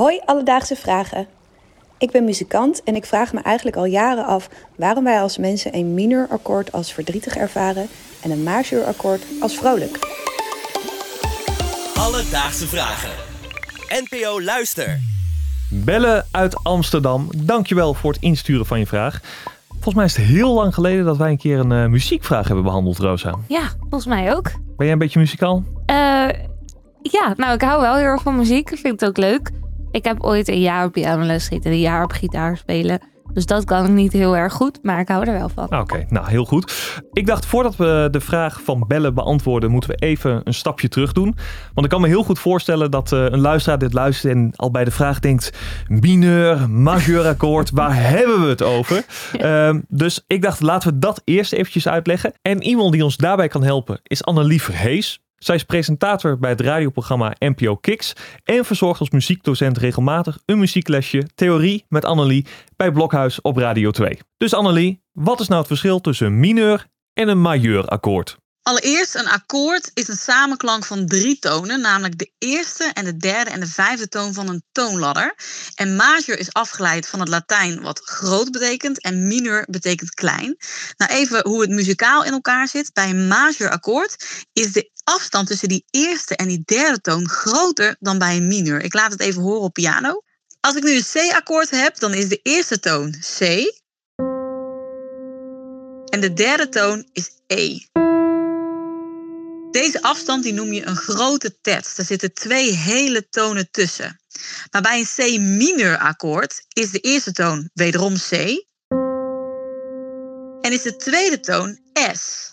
Hoi alledaagse vragen. Ik ben muzikant en ik vraag me eigenlijk al jaren af waarom wij als mensen een mineurakkoord als verdrietig ervaren en een majeurakkoord als vrolijk. Alledaagse vragen. NPO Luister. Bellen uit Amsterdam. Dankjewel voor het insturen van je vraag. Volgens mij is het heel lang geleden dat wij een keer een eh, muziekvraag hebben behandeld, Rosa. Ja, volgens mij ook. Ben jij een beetje muzikaal? Eh, ja, nou, ik hou wel heel erg van muziek. Ik vind het ook leuk. Ik heb ooit een jaar op pianoles gezeten, een jaar op gitaar spelen. Dus dat kan ik niet heel erg goed, maar ik hou er wel van. Oké, nou heel goed. Ik dacht voordat we de vraag van bellen beantwoorden, moeten we even een stapje terug doen. Want ik kan me heel goed voorstellen dat eh, een luisteraar dit luistert en al bij de vraag denkt: mineur, majeurakkoord, waar hebben we het over? Ehm, dus ik dacht, laten we dat eerst eventjes uitleggen. En iemand die ons daarbij kan helpen is Annelies Verhees. Zij is presentator bij het radioprogramma NPO Kicks en verzorgt als muziekdocent regelmatig een muzieklesje Theorie met Annelie bij Blokhuis op Radio 2. Dus Annelie, wat is nou het verschil tussen een mineur en een majeurakkoord? Allereerst, een akkoord is een samenklank van drie tonen, namelijk de eerste en de derde en de vijfde toon van een toonladder. En majeur is afgeleid van het Latijn, wat groot betekent, en mineur betekent klein. Nou, even hoe het muzikaal in elkaar zit. Bij een majeurakkoord is de afstand tussen die eerste en die derde toon groter dan bij een mineur. Ik laat het even horen op piano. Als ik nu een C-akkoord heb, dan is de eerste toon C. En de derde toon is E. Deze afstand die noem je een grote terts. Er zitten twee hele tonen tussen. Maar bij een C-mineur akkoord is de eerste toon wederom C. En is de tweede toon S.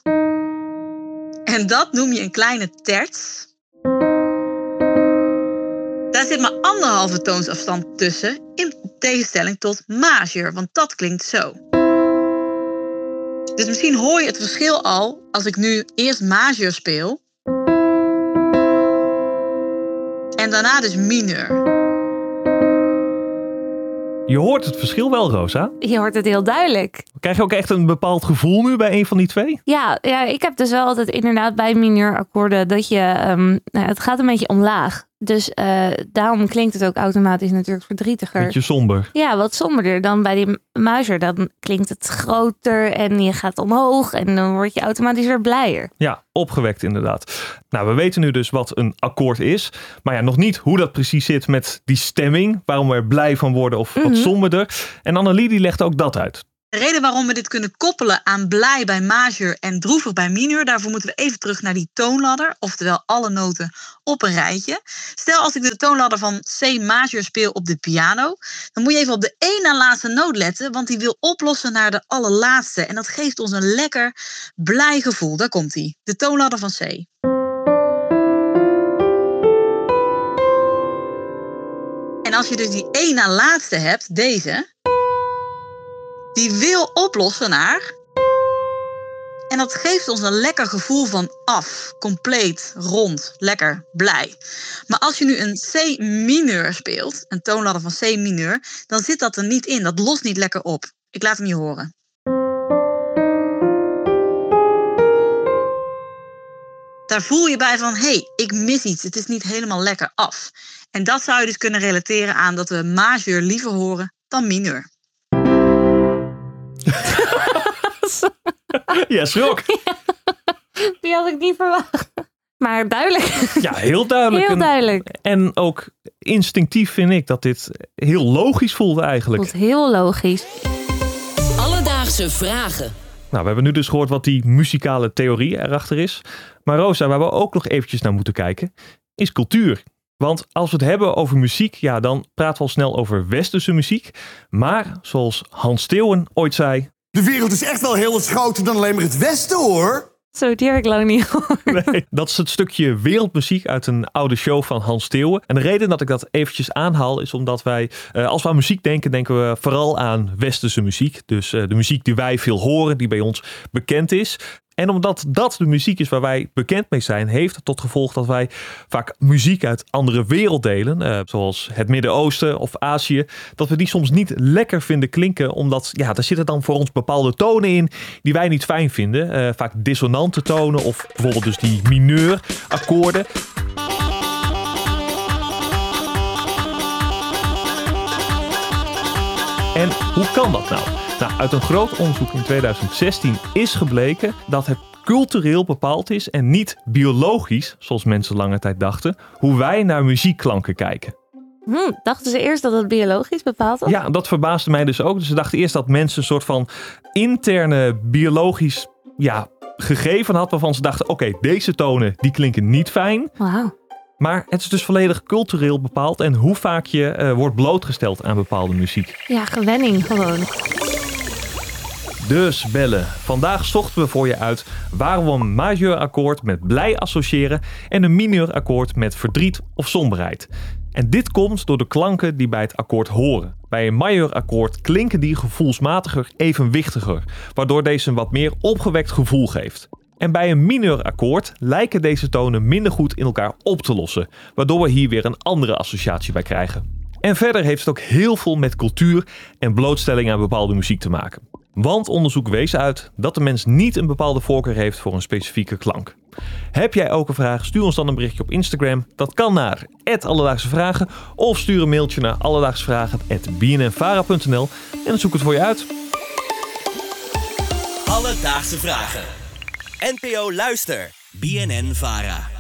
En dat noem je een kleine terts. Daar zit maar anderhalve toonsafstand tussen, in tegenstelling tot majeur, want dat klinkt zo. Dus misschien hoor je het verschil al als ik nu eerst majeur speel. En daarna dus mineur. Je hoort het verschil wel, Rosa. Je hoort het heel duidelijk. Krijg je ook echt een bepaald gevoel nu bij een van die twee? Ja, ja ik heb dus wel altijd inderdaad bij mineurakkoorden dat je... Um, nou, het gaat een beetje omlaag. Dus uh, daarom klinkt het ook automatisch natuurlijk verdrietiger. Beetje somber. Ja, wat somberder dan bij die muizer. Dan klinkt het groter en je gaat omhoog en dan word je automatisch weer blijer. Ja, opgewekt inderdaad. Nou, we weten nu dus wat een akkoord is. Maar ja, nog niet hoe dat precies zit met die stemming. Waarom we er blij van worden of wat Mhm. somberder. En Annelie die legt ook dat uit. De reden waarom we dit kunnen koppelen aan blij bij majeur en droevig bij mineur, daarvoor moeten we even terug naar die toonladder, oftewel alle noten op een rijtje. Stel als ik de toonladder van C majeur speel op de piano, dan moet je even op de één na laatste noot letten, want die wil oplossen naar de allerlaatste. En dat geeft ons een lekker blij gevoel. Daar komt hij, de toonladder van C. En als je dus die één na laatste hebt, deze, die wil oplossen naar. En dat geeft ons een lekker gevoel van af, compleet, rond, lekker, blij. Maar als je nu een C mineur speelt, een toonladder van C mineur, dan zit dat er niet in. Dat lost niet lekker op. Ik laat hem je horen. Daar voel je bij van, hé, hey, ik mis iets. Het is niet helemaal lekker af. En dat zou je dus kunnen relateren aan dat we majeur liever horen dan mineur. Ja, schrok. Die had ik niet verwacht. Maar duidelijk. Ja, heel duidelijk. Heel En- duidelijk. En ook instinctief vind ik dat dit heel logisch voelt eigenlijk. Voelt heel logisch. Alledaagse vragen. Nou, we hebben nu dus gehoord wat die muzikale theorie erachter is. Maar Rosa, waar we ook nog eventjes naar moeten kijken, is cultuur. Want als we het hebben over muziek, ja, dan praten we al snel over westerse muziek. Maar zoals Hans Steeuwen ooit zei, De wereld is echt wel heel wat groter dan alleen maar het Westen, hoor. Zo, die heb ik lang niet gehoord. Nee, dat is het stukje wereldmuziek uit een oude show van Hans Steeuwen. En de reden dat ik dat eventjes aanhaal is omdat wij, eh, als we aan muziek denken, denken we vooral aan westerse muziek. Dus eh, de muziek die wij veel horen, die bij ons bekend is. En omdat dat de muziek is waar wij bekend mee zijn, heeft het tot gevolg dat wij vaak muziek uit andere werelddelen, eh, zoals het Midden-Oosten of Azië, dat we die soms niet lekker vinden klinken, omdat ja, daar zitten dan voor ons bepaalde tonen in die wij niet fijn vinden. Eh, vaak dissonante tonen of bijvoorbeeld dus die mineurakkoorden. En hoe kan dat nou? Nou, uit een groot onderzoek in 2016 is gebleken dat het cultureel bepaald is en niet biologisch, zoals mensen lange tijd dachten, hoe wij naar muziekklanken kijken. Hm, dachten ze eerst dat het biologisch bepaald was? Ja, dat verbaasde mij dus ook. Dus ze dachten eerst dat mensen een soort van interne biologisch ja, gegeven had waarvan ze dachten: oké, deze tonen die klinken niet fijn. Wauw. Maar het is dus volledig cultureel bepaald en hoe vaak je eh, wordt blootgesteld aan bepaalde muziek. Ja, gewenning gewoon. Dus bellen. Vandaag zochten we voor je uit waarom we een majeurakkoord met blij associëren en een mineurakkoord met verdriet of somberheid. En dit komt door de klanken die bij het akkoord horen. Bij een majeurakkoord klinken die gevoelsmatiger evenwichtiger, waardoor deze een wat meer opgewekt gevoel geeft. En bij een mineurakkoord lijken deze tonen minder goed in elkaar op te lossen, waardoor we hier weer een andere associatie bij krijgen. En verder heeft het ook heel veel met cultuur en blootstelling aan bepaalde muziek te maken. Want onderzoek wees uit dat de mens niet een bepaalde voorkeur heeft voor een specifieke klank. Heb jij ook een vraag? Stuur ons dan een berichtje op Instagram. Dat kan naar Alledaagse Vragen of stuur een mailtje naar alledaagsvragen.bnnvara.nl en zoek het voor je uit. Alledaagse vragen. NPO Luister. BNN Vara.